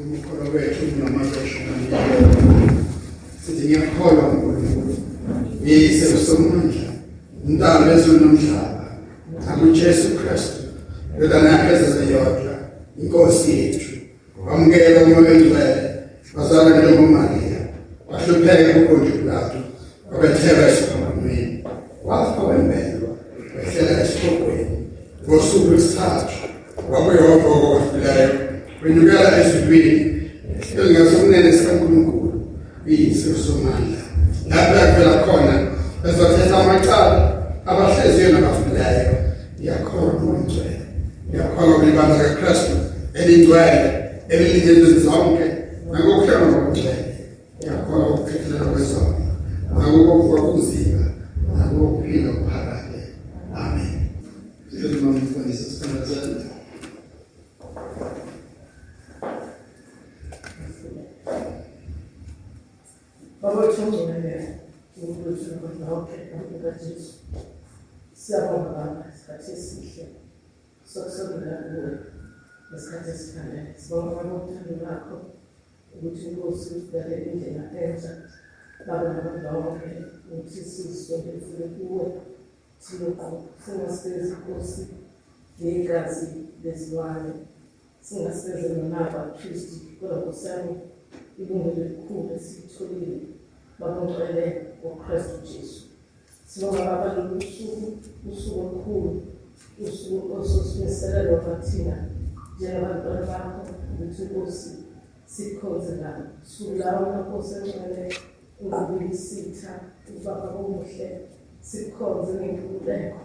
umkholo wethu unamaseshonaniyo sithi ngiyakholwa uNkulunkulu yise somandla umntana wezulu nomhlaba akuJesu Kristu yodana eziyodwa inkosi yethu wamukela umoya ongcwele wazalwa njengoMaria wahlupheka kuNkulunkulu wabetheka ukuthi inkosi udale indlela entsha baba nabantu bonke ukuthi sizisondezele kuwe thina singasebenzisi inkosi ngegazi lezilwane singasebenzeli nonaba Kristu kodwa nkosiyami ilungelo elikhulu esitholile babongcwele ngoKristu Jesu sibonga baba lolu suku usuku olukhulu usuku ososimiselelwa bathina njengabantwana bakho ukuthi inkosi sikhonze ngalo suku lawo nankosi engcwele ungqubile isitha ubaba omuhle. Sikhonze ngenkululeko.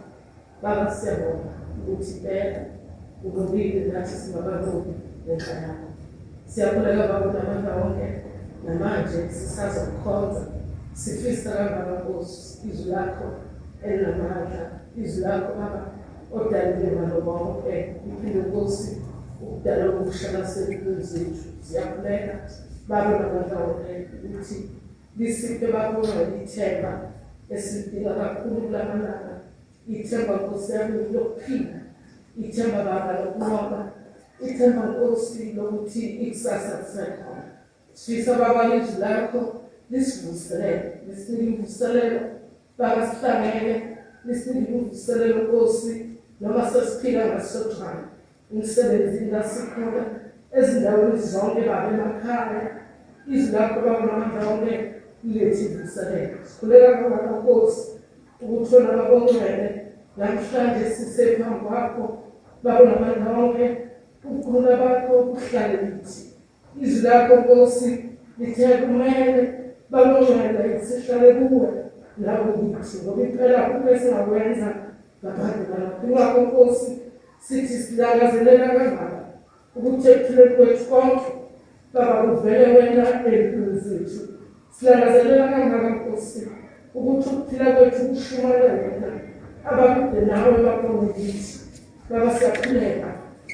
Baba siyabonga ukuthi impela ungqubile nathi singabanubi ngenxa yakho. Siyakhuleka baba nabantu bonke namanje sisazokukhonza sifisa kangaka Nkosi izwi lakho elinamandla izwi lakho baba odalile ngalo bonke iphinde Nkosi ukudala okushala sempilweni zethu. Siyakhuleka baba nabantu bonke ukuthi lisiphe babona ithemba esidinga kakhulu kulamalanga. Ithemba Nkosi yami lokuphila. Ithemba baba lokunqoba. Ithemba Nkosi lokuthi ikusasa lisekhona. Sifisa baba izwi lakho lisivuselele lisinike imvuselelo baba sihlangene lisinike imvuselelo Nkosi. Noma sesiphila ngasothwana umsebenzini lasikhona ezindaweni zonke baba emakhaya izwi lakho baba namandla onke lilethe imvuselelo sikhuleka ngakho Nkosi ukuthi wena babongcwele namhlanje sisephambi kwakho baba namandla onke ukukhuluma bakho kuhlale lithi izwi lakho Nkosi lithe kumele babongcwele sihlale kuwe labo kithi ngoba impela kube singakwenza ngaphandle kwakho ingakho Nkosi sithi silangazelela kangaka ukuthi ekuphileni kwethu konke baba kuvele wena empilweni zethu. Silangazelela kangaka Nkosi? Ukuthi ukuphila kwethu kushumele wena. Abakude nawe babone kithi. Baba siyakhuleka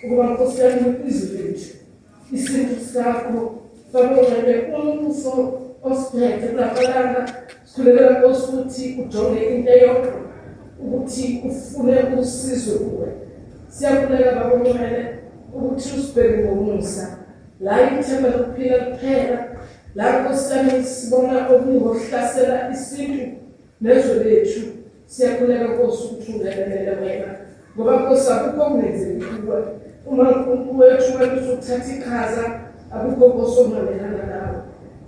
ukuba Nkosi yami izwi lethu isintu sakho. Babongele umbuso osiphethe kulamalanga sikhulelela Nkosi ukuthi ujonge into eyodwa ukuthi ufune usizo kuwe. Siyakhuleka babongele ukuthi usibheke ngomusa la ithemba lokuphila kuphela la Nkosi yami sibona okungohlasela isintu nezwe lethu siyakhuleka Nkosi ukuthi ungenelele wena. Ngoba Nkosi akukho okungenzeki kuwe. Uma uNkulunkulu wethu wena usuthatha ikhaza akukho osomelana nawe.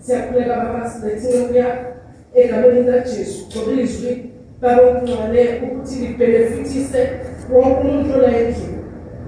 Siyakhuleka baba silethile kuya egameni likaJesu ngoba izwi baba uncwale ukuthi libhenefithise wonke umuntu la endlini.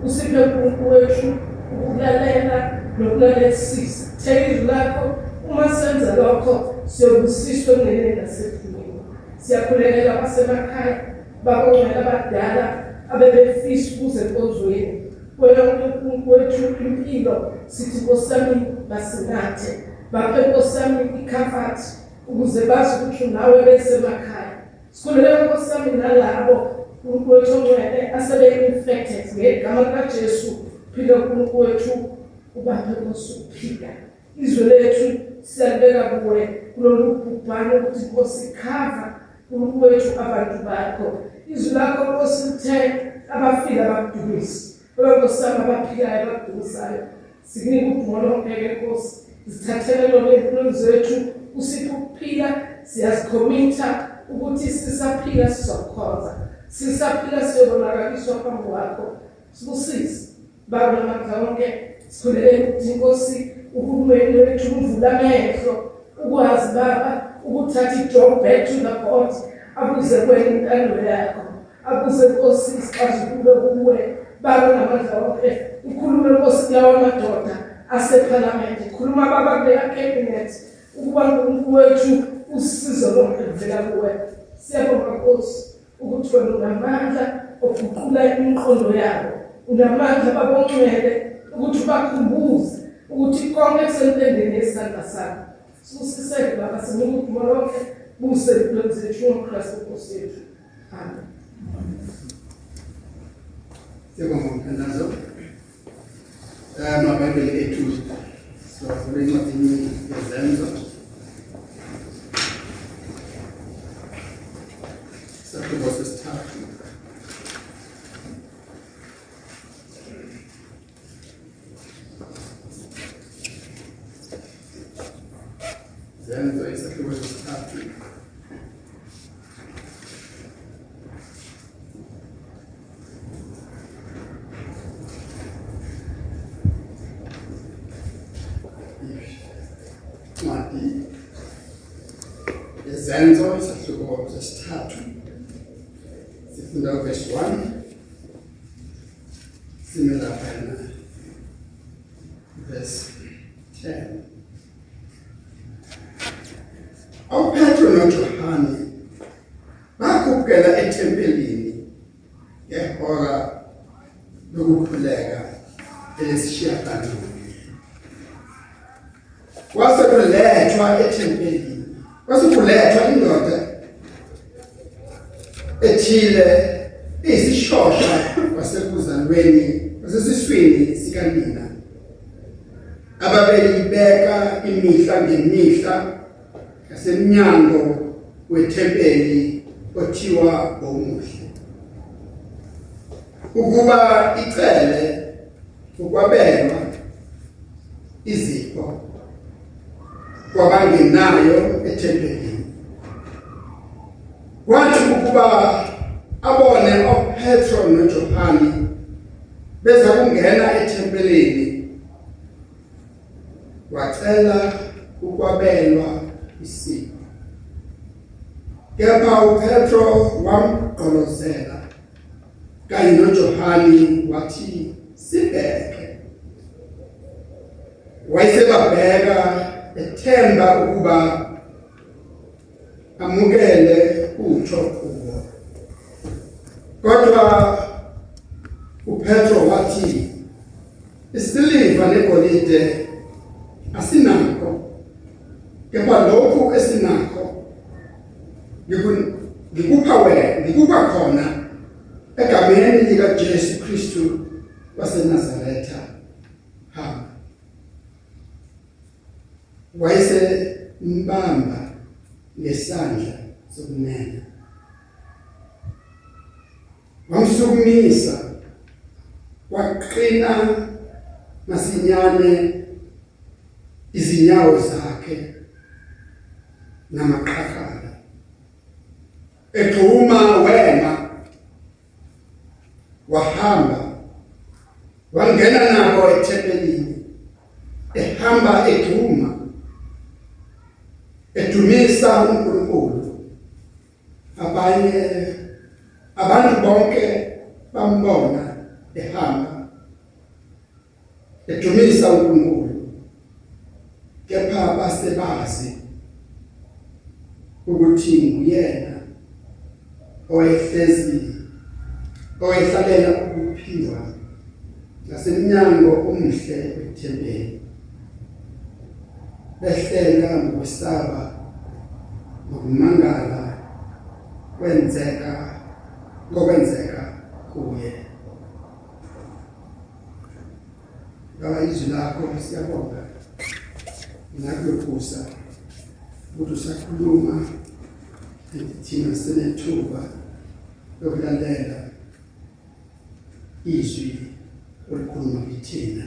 Usiphe uNkulunkulu wethu ukulalela nokulalelisisa. Thela izwi lakho uma senza lokho siyobusiswa kungeneni nasephumeni siyakhulekela abasemakhaya babongcwele abadala abebefisa ukuze enkonzweni. Wena uNkulunkulu wethu impilo sithi nkosami basinathe. Baphe nkosami i-comfort ukuze bazi ukuthi nawe besemakhaya sikhulelela nkosami nalabo uNkulunkulu wethu ongcwele asebe-infected ngegama likaJesu phila uNkulunkulu wethu ubaphe nkosi ukuphila izwe lethu siyalibeka kuwe kulolu bhubhane ukuthi nkosi khava uNkulunkulu wethu abantu bakho. Izwi lakho nkosi lithe abafile abakudumisa Baba nkosami abaphilayo abadumisayo sikunika ukubona onke Nkosi. Sithathele lona empilweni zethu usipho ukuphila siyazikhomitha ukuthi sisaphila sizokhonza. Sisaphila siyobonakaliswa phambi kwakho sibusize baba namandla wonke sikhulele ukuthi inkosi uhulumeni wethu uvula amehlo ukwazi baba ukuthatha ijob back to the court abuze kwena intando yakho abuze nkosi isixazululo kuwe baba namandla wonke ukhulume nkosi kulawa madoda asephalamende khuluma baba kule cabinet ukuba uNkulunkulu wethu usizo lonke livela kuwe. Siyabonga nkosi ukuthi wena unamandla okuguqula imiqondo yabo unamandla babongcwele ukuthi bakhumbuze ukuthi konke kusentendeni yesandla sakho sibusiseke baba sinika udumo lonke buse empilweni zethu ngoKristu Nkosi yethu amen Siyabonga mthandazo. Eh mabhayibheli ethu siwavule incwadini yezenzo. Sakhiwo sesithathu. Zenzo isakhiwo sesithathu. incwadi yezenzo isahluko sesithathu sifunda verse 1 sime oPetro noJohane beza kungena ethempelini. Wacela ukwabelwa isipho kepha uPetro wamgqolozela kanye noJohane wathi sibheke. Wayesebabheka ethemba ukuba amukele kubo kodwa uPetro wathi isiliva negolide asinakho kepha lokhu esinakho ngikupha wena ngikupha khona egameni lika Jesu Kristu waseNazaretha hamba wayese mbamba ngesandla sokunene wamsukumisa waqina masinyane izinyawo zakhe namaqhaqhala ethuma wena wahamba wangena nabo ethempelini ehamba ethuma edumisa uNkulunkulu. Abanye abantu bonke bambona ehamba edumisa uNkulunkulu kepha basebazi ukuthi nguyena owayehlezi owayehlalela ukuphiwa ngasemnyango omuhle wethempeli. Behlela ngokusaba nokumangala kwenzeka kokwenzeka kuye. Ngawa izwi lakho siyabonga? Nakulokhusa ukuthi usakhuluma thina senethuba lokulalela izwi olikhuluma kithina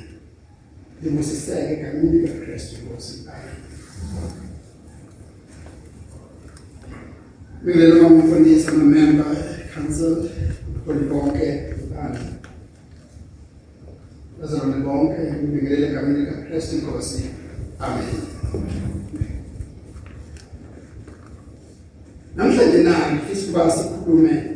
ngibusiseke egameni likaKristu Nkosi Ngilelo ngumfundisi amamember council bonke ubani Bazalwane bonke ngibingelele egameni likaKristu Nkosi. Amen. Namhlanje na ngifisa ukuba sikhulume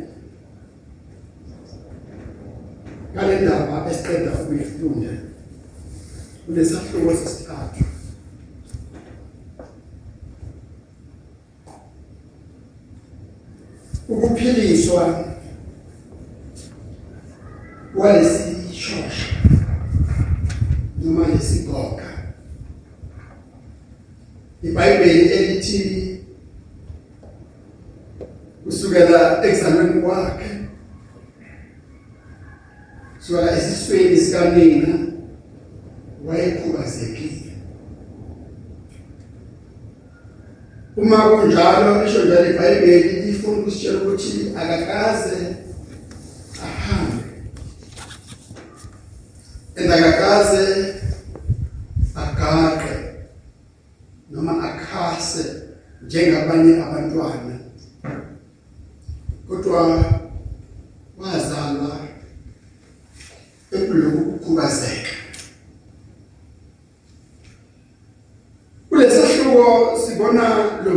kulesahluko sibona lo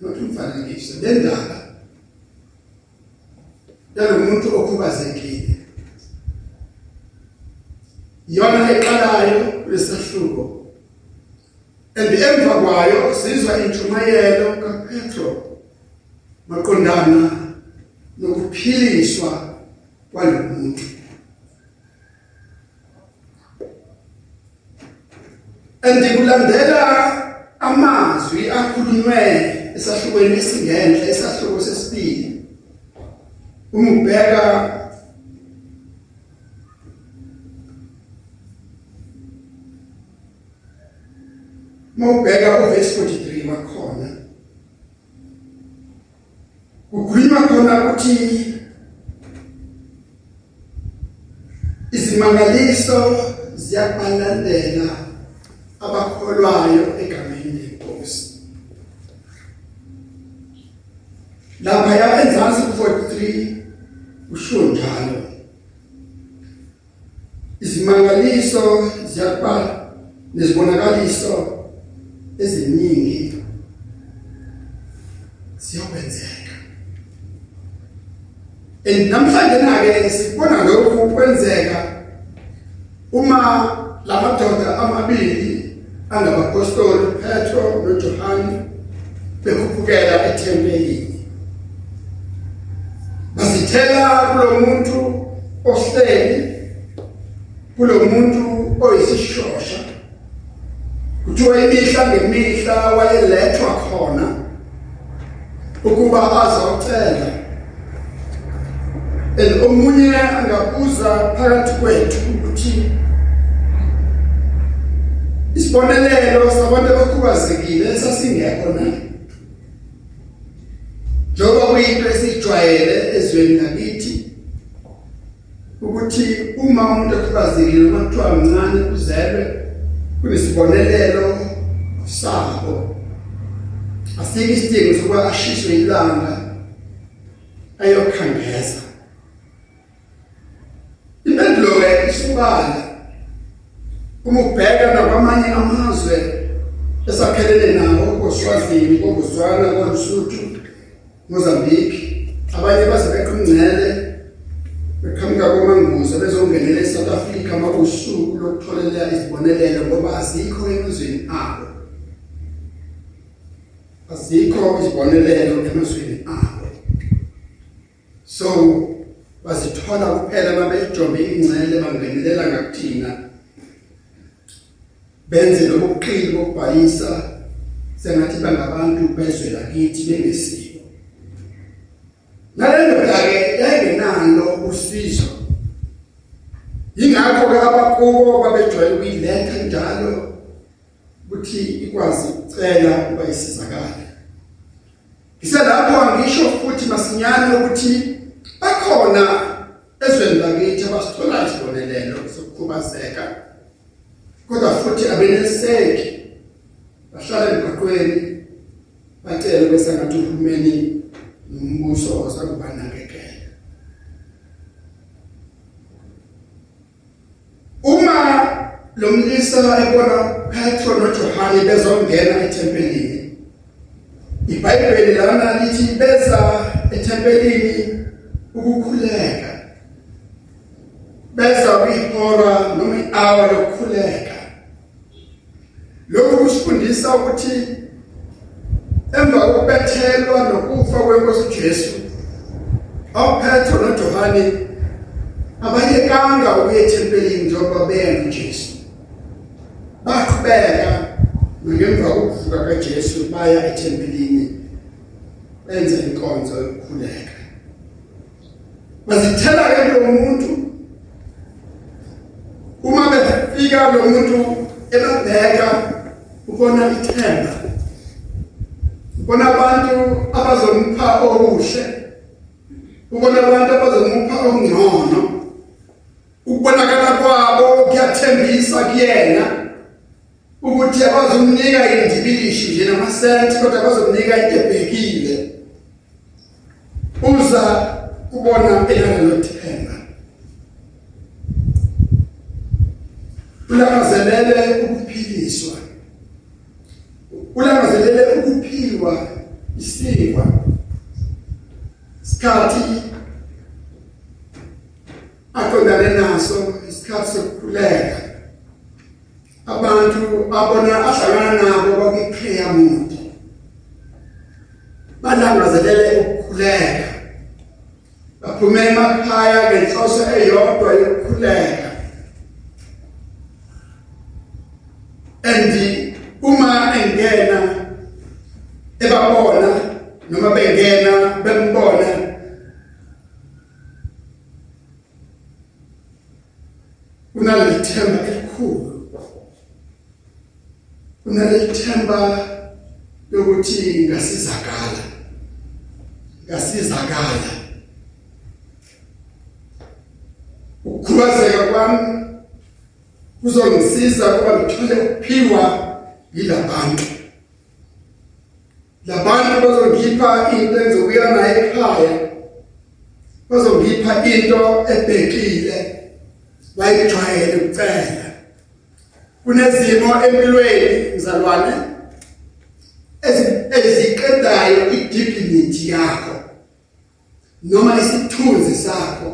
nothi umfanekiso lendaba yalomuntu okhubazekile. Yona eqalayo kulesahluko and emva kwayo sizwa intshumayelo kaPetro maqondana nokuphiliswa kwalomuntu andikulandela amazwi akhulunywe esahlukweni esingenhla esahluko sesibili. Uma ubheka Mawubheka uverse 43 wakhona kukhulunywa khona ukuthi izimangaliso ziyabalandela. Abakholwayo egameni lenkosi. Lapha ya enzansi 43 usho njalo. Izimangaliso ziyakuba nezibonakaliso eziningi siyokwenzeka and namhlanje na ke sibona lokhu kwenzeka uma lamadoda amabili angabapostoli Petro noJohane bekhuphukela ethempelini. Basithela kulomuntu ohleli kulomuntu oyisishosha. Kuthiwa imihla ngemihla wayelethwa khona ukuba azawucela. And omunye angabuza phakathi kwethu ukuthi isibonelelo sabantu abakhubazekile esasingekho na njengoba kuyinto esijwayele ezweni lakithi ukuthi uma umuntu ekhubazekile noma kuthiwa mncane uzelwe kunesibonelelo sabo asike isidingo sokuba ashiswe ilanga ayokhangeza impendulo ke isubala uma ubheka nakwamanye amazwe esakhelene nawo koSwazini koBotswana koLesotho Mozambique. Abanye baze beqhingcele beqhamuka komanguzo bezongenela eSouth Africa makusuku lokutholela izibonelelo ngoba azikho emazweni abo azikho izibonelelo emazweni abo so bazithola kuphela mabejonge ingcele bangenelela ngakuthina. Benze lobuqili bokubhalisa sengathi bangabantu bezwe lakithi bengesiko. Nalendlela ke yayingenalo usizo. Yingakho ke abakubo babejwayele ukuyiletha njalo ukuthi ikwazi ukucela ukuba isizakale. Ngiselapho angisho futhi masinyane ukuthi bakhona ezweni lakithi abasithola isibonelelo sokukhubazeka. Kodwa futhi abeneseki. Bahlala emgaqweni bacela bese ngathi uhulumeni nombuso osakubanakekela. Uma lo mlisa ebona Petro noJohane bezongena ethempelini iBhayibheli lana lithi beza ethempelini ukukhuleka. Beza kwihora noma i-hour lokukhuleka lokhu kusifundisa ukuthi emva kokubethelwa nokufa kwenkosi Jesu awuPetro noJohane abayekanga ukuya ethempelini njengoba beya noJesu. Baqhubeka ngemva kokuvuka kaJesu baya ethempelini benza inkonzo yokukhuleka. Bazithela ke lo muntu. Uma befika lo muntu ebabheka ubona ithemba ubona abantu abazompha okuhle ubona abantu abazomupha okungcono ukubonakala kwabo kuyathembisa kuyena ukuthi abazomnika indibilishi nje namasenti kodwa abazomnika into ebhekile uza kubona elalothemba ulangazelele ukuphiliswa. Ulangazelele ukuphilwa isikwa. Isikhathi aqondane naso isikhathi sokukhuleka. Abantu abona ahlangana nabo bakwiprayer mode balangazelele ukukhuleka. Baphume emakhaya ngenhloso eyodwa yokukhuleka. Unalithemba lokuthi ngasizakala ngasizakala. Ukukhubazeka kwami kuzongisiza kuba ngithole ukuphiwa yilabantu. Labantu bazongipha into engizokuya nayo ekhaya bazongipha into ebhekile bayijwayele ukucela. Kunezimo empilweni mzalwane? Eziqedayo idignity yakho noma isithunzi sakho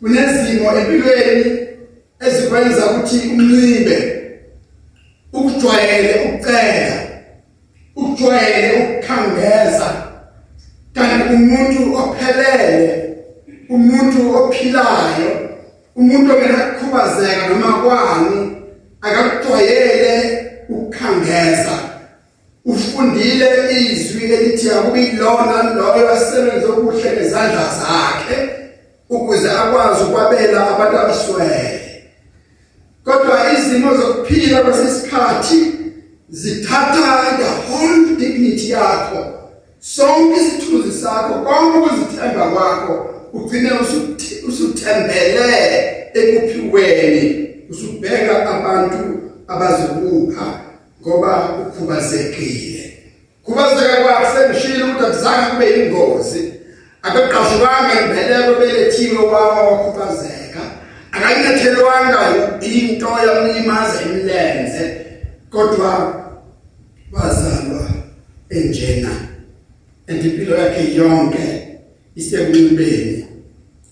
kunezimo empilweni ezikwenza ukuthi umlibe ukujwayele ukucela ukujwayele ukukhangeza. Kanti umuntu ophelele umuntu ophilayo umuntu ongenakukhubazeka noma kwani akakujwayele ukukhangeza. Ufundile izwi elithi akuyilona loyo asebenza okuhle ngezandla zakhe ukuze akwazi ukwabela abantu abaswele. Kodwa izimo zokuphila kwesisikhathi zithatha the whole dignity yakho sonke isithunzi sakho konke ukuzithemba kwakho ugcine usuthembele ekuphiweni usubheka abantu abazokupha. Ngoba ukhubazekile. Khubazeka kwakho sengishilo ukuthi akuzange kube ingozi akaqashukanga impeleko belethiwe kwawo wakhubazeka. Akanyathelwanga into yamlimaza imilenze kodwa wazalwa enjena impilo yakhe yonke isekunxibeni.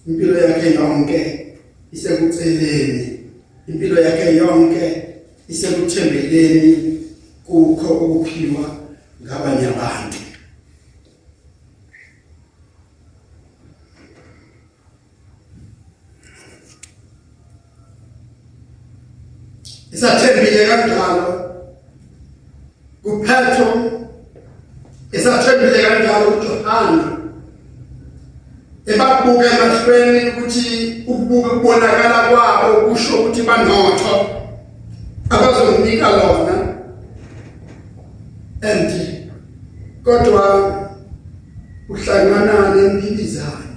Impilo yakhe yonke isekuceleni impilo yakhe yonke isekuthembeleni kukho ukuphiwa ngabanye abantu. Isathembile kanjalo. kuPetro isathembile kanjalo uJohane. Ebabuka emahlweni ukuthi ukubuka kubonakala kwabo kusho ukuthi banotho abazomnika lona and kodwa uhlangana nempilizane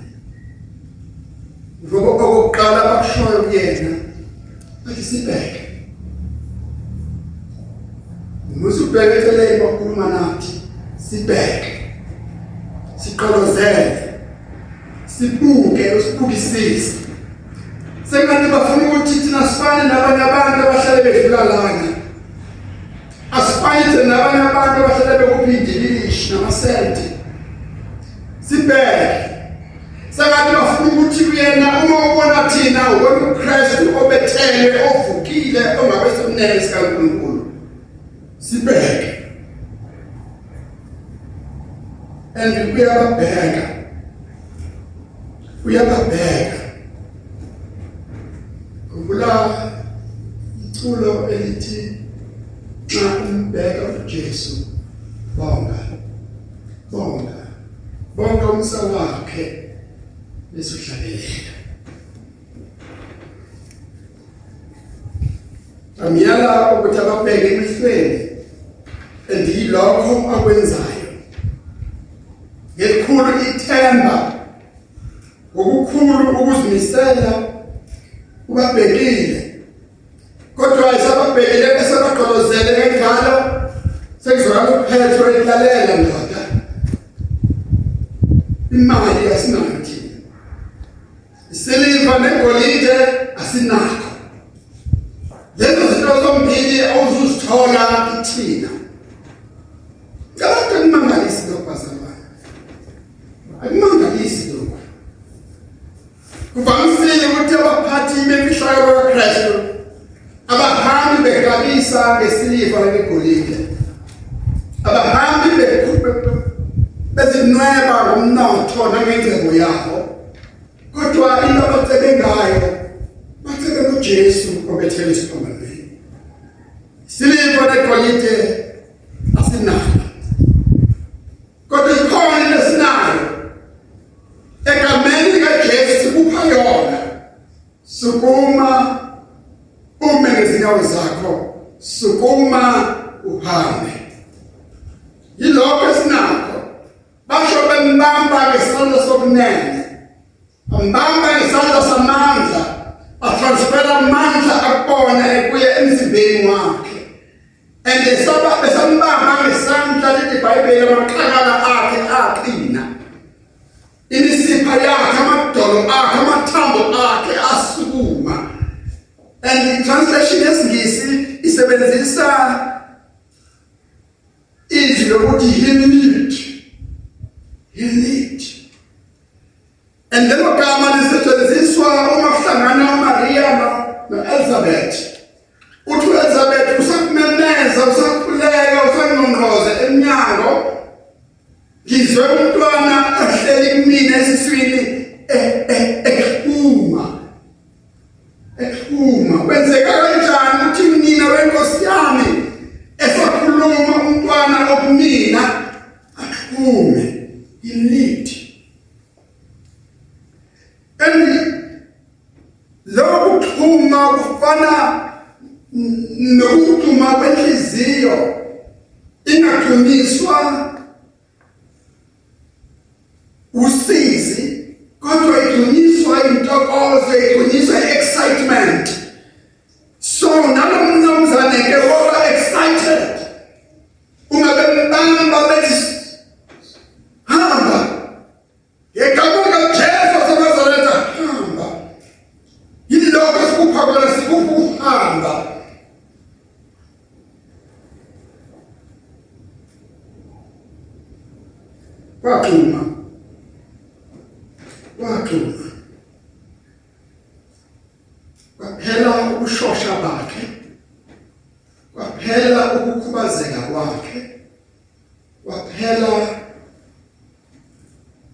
ngoba okokuqala bakushoyo kuyena athi sibheke musubheke eceleni bakhuluma nathi sibheke siqolozele sibuke usibukisise sengathi bafuna ukuthi thina sifane nabanye abantu abahlale bedlula lana asifane nabanye abantu abahlale bekuphindilishi namasenti sibheke sengathi bafuna ukuthi kuyena uma ubona thina ubona uKristu obethele ovukile ongabe semnene sikaNkulunkulu sibheke. And uyababheka. Uyababheka. Kula iculo elithi xa umbheka uJesu bonga bonga bonga umsa wakhe besuhlabelela amyala ukuthi ababheke emehlweni andiyilokho akwenzayo ngekhulu ithemba ngokukhulu ukuzimisela ubabhekile kodwa isababhekile bese baqolozele ngalo sekuzwakala uPetro elalela ndoda imali asinayo thina isiliva negolide asinakho lezo zinto zombili awuzuzithola kithina Ngakho kumangalisi lokho bazalwane. Akumangalisi lokho. Kuvamisile ukuthi abaphathi bemfihlakalo kaKristu abahambi begabisa ngesiliva negolide. Abahambi bezinweba ngomnotho nangengcebo yabo. Kodwa into abacebe ngayo bacebe kuJesu obethele isiphambanweni. Siliva negolide asinalo. noElizabeth uthi uElizabeth usakumemeza usakhuleka usanqonqoza eminyango ngizwe umntwana ahleli kumina esiswini ekhuma ubushosha bakhe kwaphela ukukhubazeka kwakhe kwaphela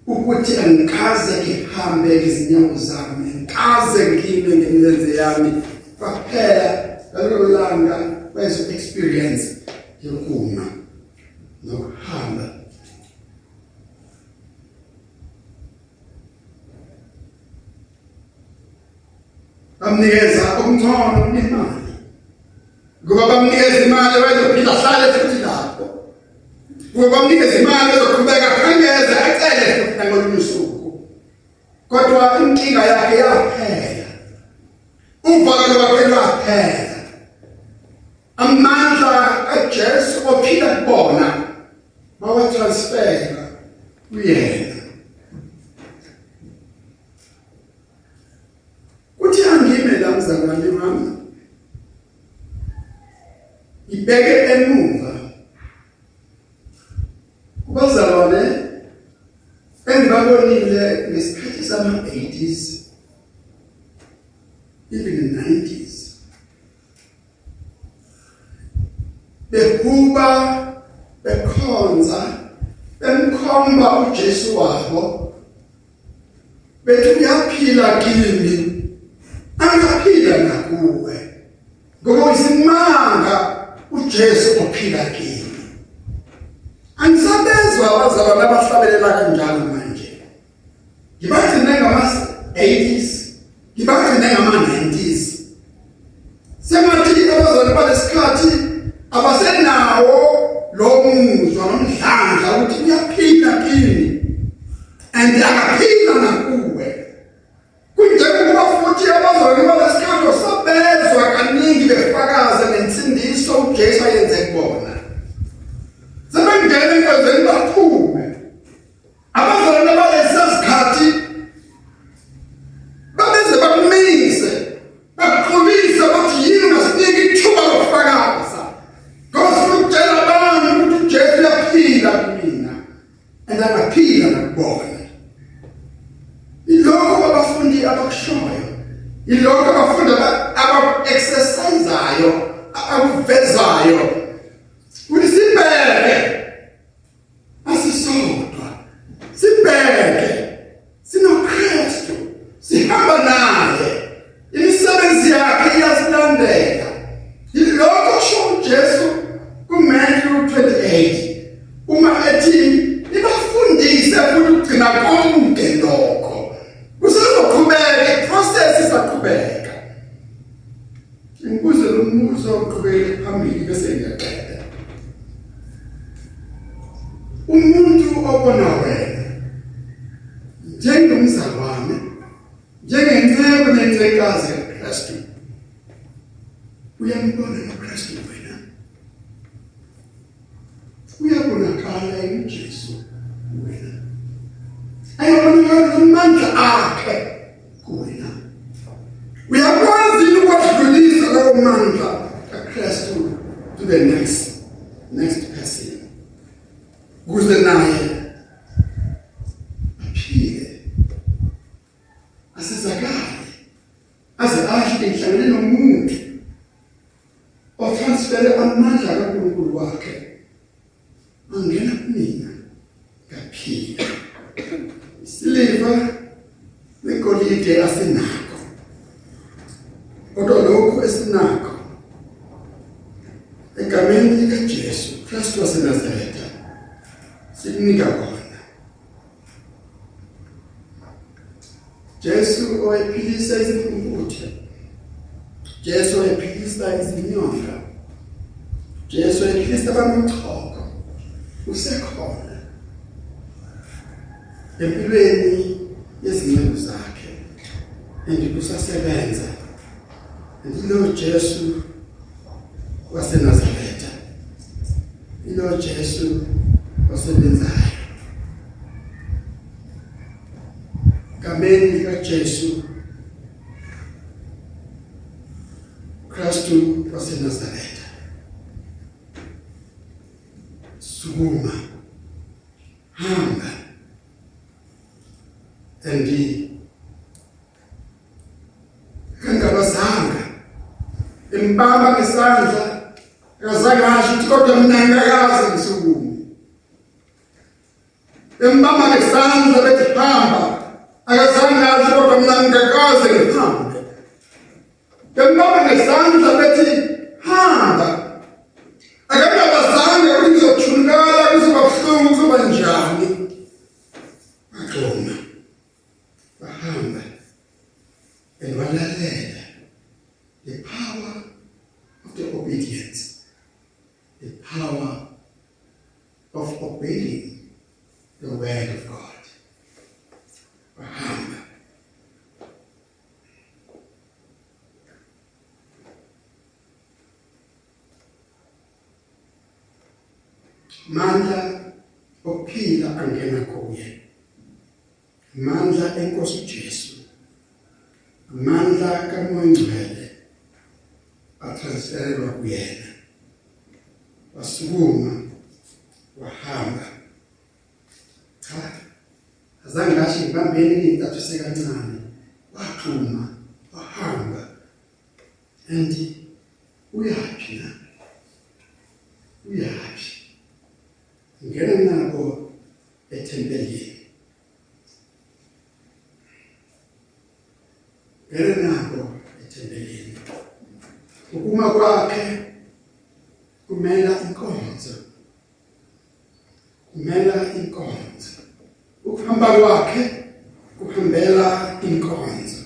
ukuthi angikaze ngihambe ngezinyawo zami ngikaze ngime ngemilenze yami kwaphela ngalelo langa kwezo experience yokuma nokuhamba. Bamnikeza kungcono kunemali ngoba bamnikeza imali abazophila hlale futhi lapho. Ngoba bamnikeza imali azoqhubeka khangeze acele futhi ngolunye usuku. Kodwa inkinga yakhe yaphela. Ubhakalo wakhe lwaphela. Amandla kaJesu ophila kubona bawatransfera kuyena. yenza ngalimami ibeke emuva. Kubazalwane engibabonile ngesikhathi sama-80s even 90s bekuba bekhonza bemkhomba uJesu wabo bethi uyaphila kimi. Angaphila nakuwe ngoba isimanga uJesu ophila kimi angisabezwa abazalwane abahlabelela kanjalo manje. Ngibagcine ngama 80s ngibagcine ngama 90s semathi abazalwane balesikhathi abasenawo lo muzwa nomdlandla ukuthi uyaphila kimi and akaphila nakuwe kunjengoba futhi abazalwane balesikhathi sabezwa kaningi befakaza nensindiso uJesu ayenze kubona sebengena enkonzweni baphume abazalwane balesi sikhathi babeze bakumise bakuxolise bathi yini ungasiniki ithuba lokufakaza ngoba ukutshela abantu ukuthi uJesu uyaphila kumina and angaphila nakubona ilokho abafundi abakushoyo ilokho abafundi aba-exerciseayo akuvezayo ukuthi kaNkulunkulu wakhe angena kumina. Ngaphila isiliva negolide asinakho kodwa lokho esinakho egameni likaJesu Kristu waseNazaretha sikunika kona. Jesu owayephilisa izimvuthe Jesu owayephilisa izinyonga Jesu owayephilisa abanochoko usekhona empilweni yezinceku zakhe andikusasebenza ndilo Jesu waseNazaretha ilo Jesu osebenzayo gameni likaJesu Kristu waseNazaretha sukuma hamba endi kangabazanga imbamba ngesandla akazange asho ukuthi kodwa mina ngiyakazi ngisukuma imbamba ngesandla bethi hamba akazange asho kodwa mina ngiyakazi ngihambe imbamba ngesandla bethi hamba okuphila angena kuye mandla enkosi uJesu amandla kaMoya Ngcwele atransferwa kuyena wasukuma wahamba cha azange ngasho ngibambeni intathu sekancane waxhuma wahamba and uyaphi na uyaphi ngena nabo ethempelini ngena nabo ethempelini ukuma kwakhe kumela inkonzo kumela inkonzo ukuhamba kwakhe kuhambela inkonzo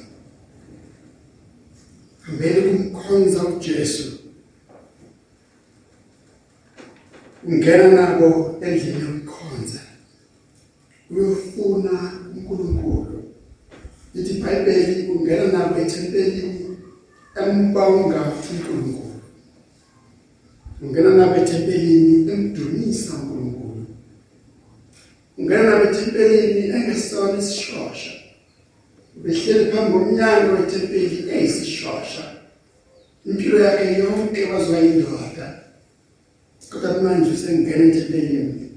hambele kumkhonza uJesu ungena nabo endlini yokukhonza uyofuna uNkulunkulu lithi iBhayibheli ungena nabo ethempelini embawunga uNkulunkulu ungena nabo ethempelini emdumisa uNkulunkulu ungena nabo ethempelini engesona isishosha behleli phambi komnyango wethempeli eyisishosha impilo yakhe yonke wazwa indoda kodwa manje usengena ethempelini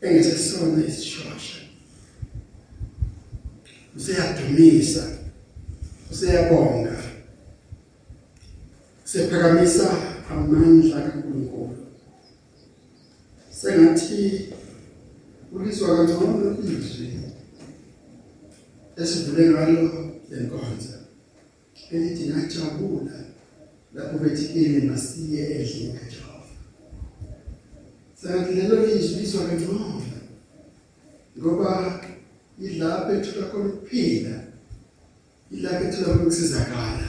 engesesona isishosha useyadumisa useyabonga sephakamisa amandla kaNkulunkulu sengathi ulizwa kangcono izwi esivule ngalo lenkonzo elithi ngajabula lapho bethi kimi masiye endlini kaJehova sengathi lelo lizwi lizwa kangcono ngoba ilapho ethola khona ukuphila ilapho ethola khona ukusizakala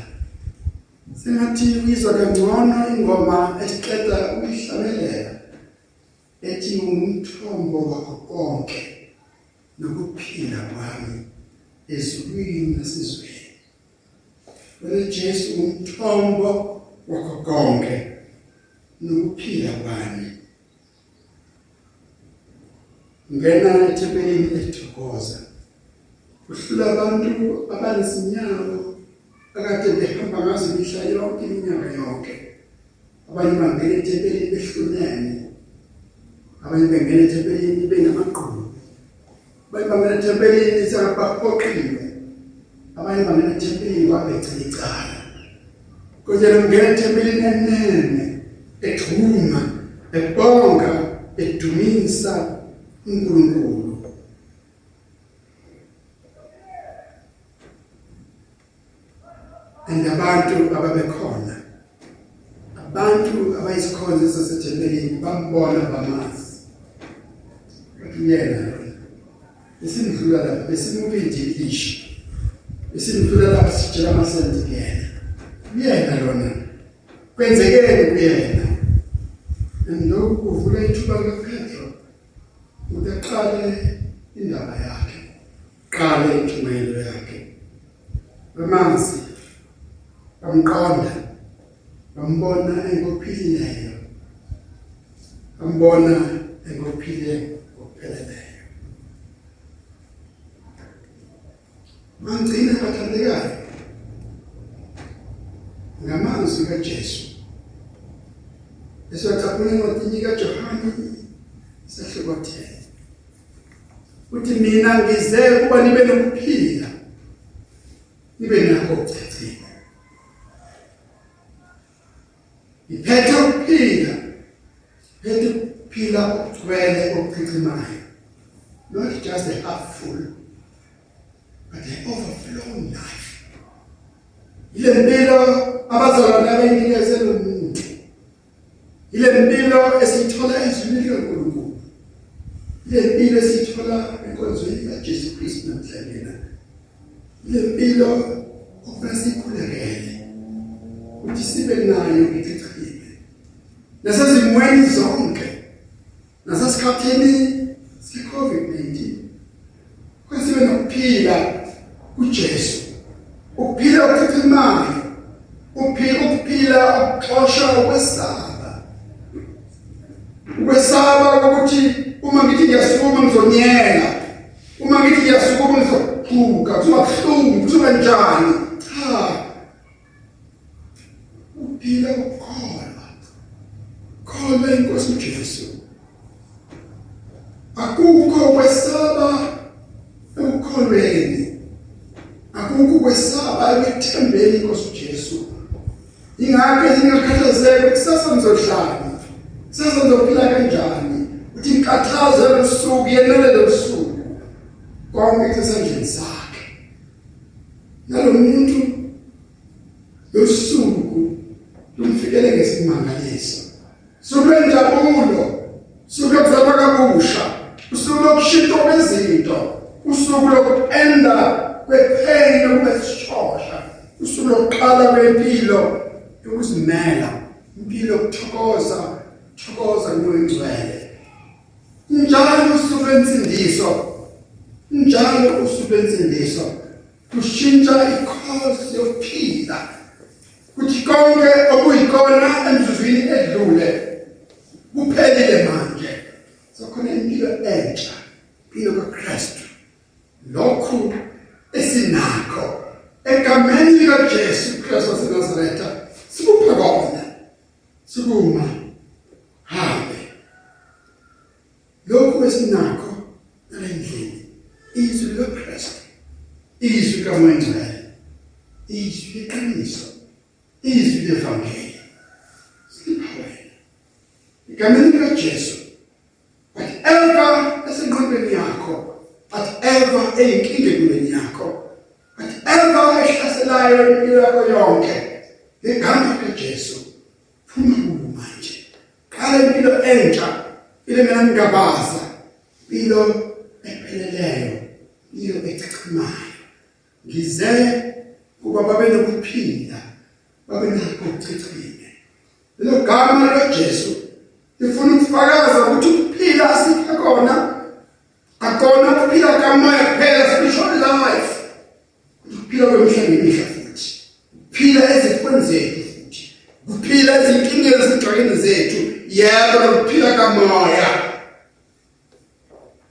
sengathi uyizwa kangcono ingoma esiqeda ukuyihlabelela ethi umthombo wakho konke nokuphila kwami ezulwini nasezweni wena Jesu umthombo wakho konke nokuphila kwami. Ngena ethempelini ethokoza uhlula abantu abanesinyawo akade behamba ngazo imihla yonke iminyaka yonke. Abanye bangena ethempelini behlunene abanye bengena ethempelini benamaqhubu abanye bangena ethempelini sebaphoqiwe abanye bangena ethempelini kwabecela icala kodwa ngena ethempelini enene ethuma ebonga edumisa uNkulunkulu. Andabantu ababekhona abantu abayisikhonzo sasethempelini bambona bamazi. Bakuyena esimdlula lapha besimuphi indilisha esimdlula lapha sitshela amasenti kuyena uyena lona kwenzekeni kuyena. Mina ngize kuba nibe nokuphila nibe nakho ukucacile iphethe ukuphila phethe ukuphila okugcwele okuchichimayo not just a half full but an overflowing life. Ile mpilo abazalwane abayinikezele umuntu ile mpilo esithola ezwini likaNkulunkulu ile mpilo esithola enkonzweni kaJesu Kristu namhlanje. Ile mpilo okufuna sikhulekele ukuthi sibe nayo ichichile nasezimweni zonke nasesikhathini se-COVID-19 kwesibe nokuphila kuJesu ukuphila okuchichimayo ukuphila ukuphila okuxosha ukwesaba ukwesaba ukuthi uma ngithi ngiyasukuma ngizonyela uma ngithi ngiyasukuma ngizochuka kuzoba buhlungu kuzoba njani cha ukuphila ukukholwa kholwa Sikholwe inkosi uJesu. Akukho kwesaba ekukholweni. Akukho kwesaba ekuthembeni inkosi uJesu. Ingakho ingakhathazeki kusasa ngizohlala. Kusasa ngizophila kanjani? Uthi inkathazo losuku yenele losuku. Konke kusendlini sakhe. Nalomuntu losuku lumfikele ngesimangaliso. Subenjabulo. Suku lokuzalwa kabusha. Usuku lokushintsha kwezinto. Usuku lokupenda kwepheni lokwesishosha. Usuku lokuqala kwempilo yokuzimela. Impilo yokuthokoza, thokoza ngoyingcwele. Njalo usuku lwensindiso. Njalo usuku lwensindiso. Kushintsha ikhosi yokuphila. Kuthi konke okuyikona emzuzwini edlule kuphelile manje sokhona impilo entsha impilo kaKristu lokhu esinakho egameni likaJesu Kristu waseNazaretha sikupha kona sikuma hambe lokhu esinakho nalendlini izwi likaKristu izwi kaMngcwele izwi leqiniso izwi levangeli siliphawe igameni likaJesu whatever esengqondweni yakho whatever eyinkinga empilweni yakho whatever ehlaselayo impilo yakho yonke ngegama likaJesu phuma kulo manje. Qala impilo entsha ile mina ngingabaza impilo epheleleyo impilo echichimayo ngize kuba babe nokuphila babe nakho ukuchichime lelo gama likaJesu lifuna ukufakaza ukuthi ukuphila asikho khona akona ukuphila kamoya kuphela spiritual life. Ukuphila kwemihla ngemihla. Futhi ukuphila ezifweni zethu futhi. Ukuphila ezinkingeni ezigcwele zethu. Yebo ukuphila kamoya.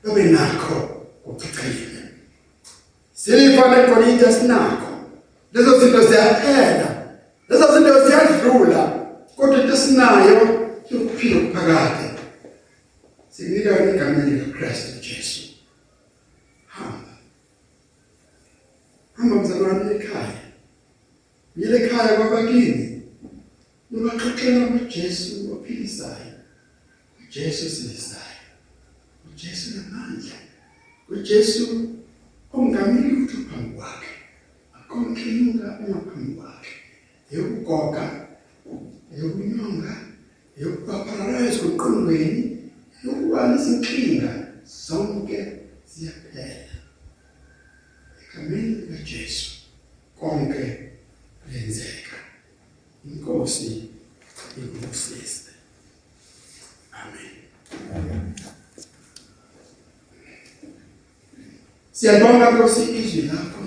Babe nakho ukuchichime silifane golide sinakho. Lezo zinto ziyaphela. Lezo zinto ziyadlula. Kodwa into sinayo yokuphila okuphakade. Sinika igama likaKristu Jesu. Hamba. Hamba mzalwane ekhaya. Yile ekhaya kwabakini ubaxoxela ngoJesu ophilisayo uJesu silisayo uJesu namandla uJesu ongamili ukuthi phambi kwakhe akonkinga engaphambi kwakhe yokugoga yokunyonga yokupaparayiza qoqondweni yokuba nezinkinga zonke ziyaphela egameni likaJesu konke lenzeka inkosi ikusise amen siyabonga Nkosi izwi lakho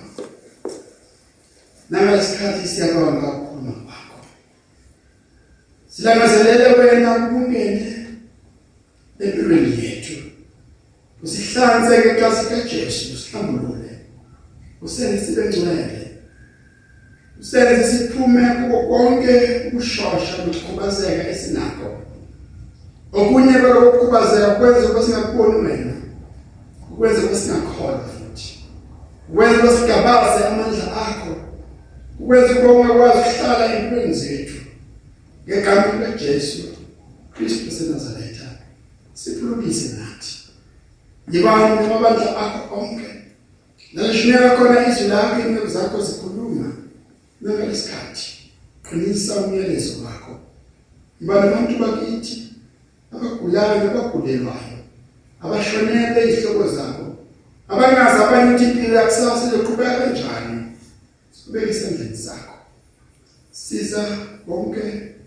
nangesikhathi siyabonga ukukhuluma kwakho silangazelele wena ukungene empilweni yethu. Usihlanze ngegazi kaJesu usihlambulule. Usenze sibe ngcwele. Usenze siphume kuko konke ukushosha nokukhubazeka esinakho. Okunye balokukhubazeka kwenza ukuthi singakuboni wena ukwenza ukuthi singakholwa futhi. Ukwenza ukuthi sigabaze amandla akho ukwenza ukuthi ungakwazi ukuhlala empilweni zethu. Ngegama likaJesu Kristu seNazaretha siphulukise nathi. Yibani amandla akho onke? Nalishiyeka khona izwi lakho inqondo zakho zikhuluma. Nangalesikhathi qinisa umyalezo wakho. Ibani abantu bakithi abagulayo abagulelwayo abashonele izihloko zabo. Abangazi abanye ukuthi impilo yakusasa izoqhubeka kanjani? Sibeke isandleni sakho siza bonke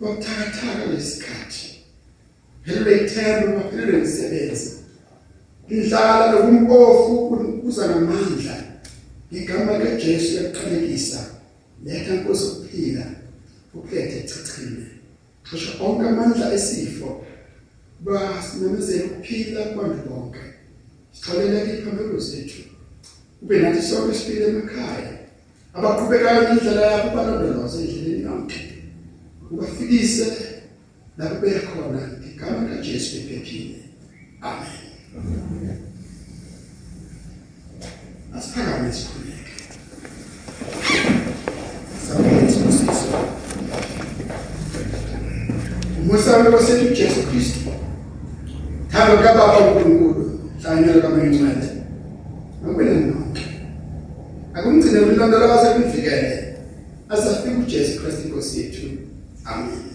bokuthakathaka lesikhathi phelelwe ithemba baphelelwe imisebenzi indlala lokumpofu kuza namandla igama likaJesu yaqalekisa letha inkosi ukuphila ukhethe chichime cishe onke amandla esifo basimemezela ukuphila kwabantu bonke. Sixolela iphamelo zethu kube nathi sonke siphile emakhaya. Abaqhubekayo nendlela yabo balondoloze endleleni yonke. Ubafikise la bekhona igama likaJesu ephephile. Amen. Asiphakame sikhuleke sabonga sisiso umusa wethu Jesu Kristu thando kababa uNkulunkulu hlanyela kaMncane ngokwenza nonke. Akumgcine ulondoloze kumvikele asafike uJesu Kristu inkosi yethu. Amen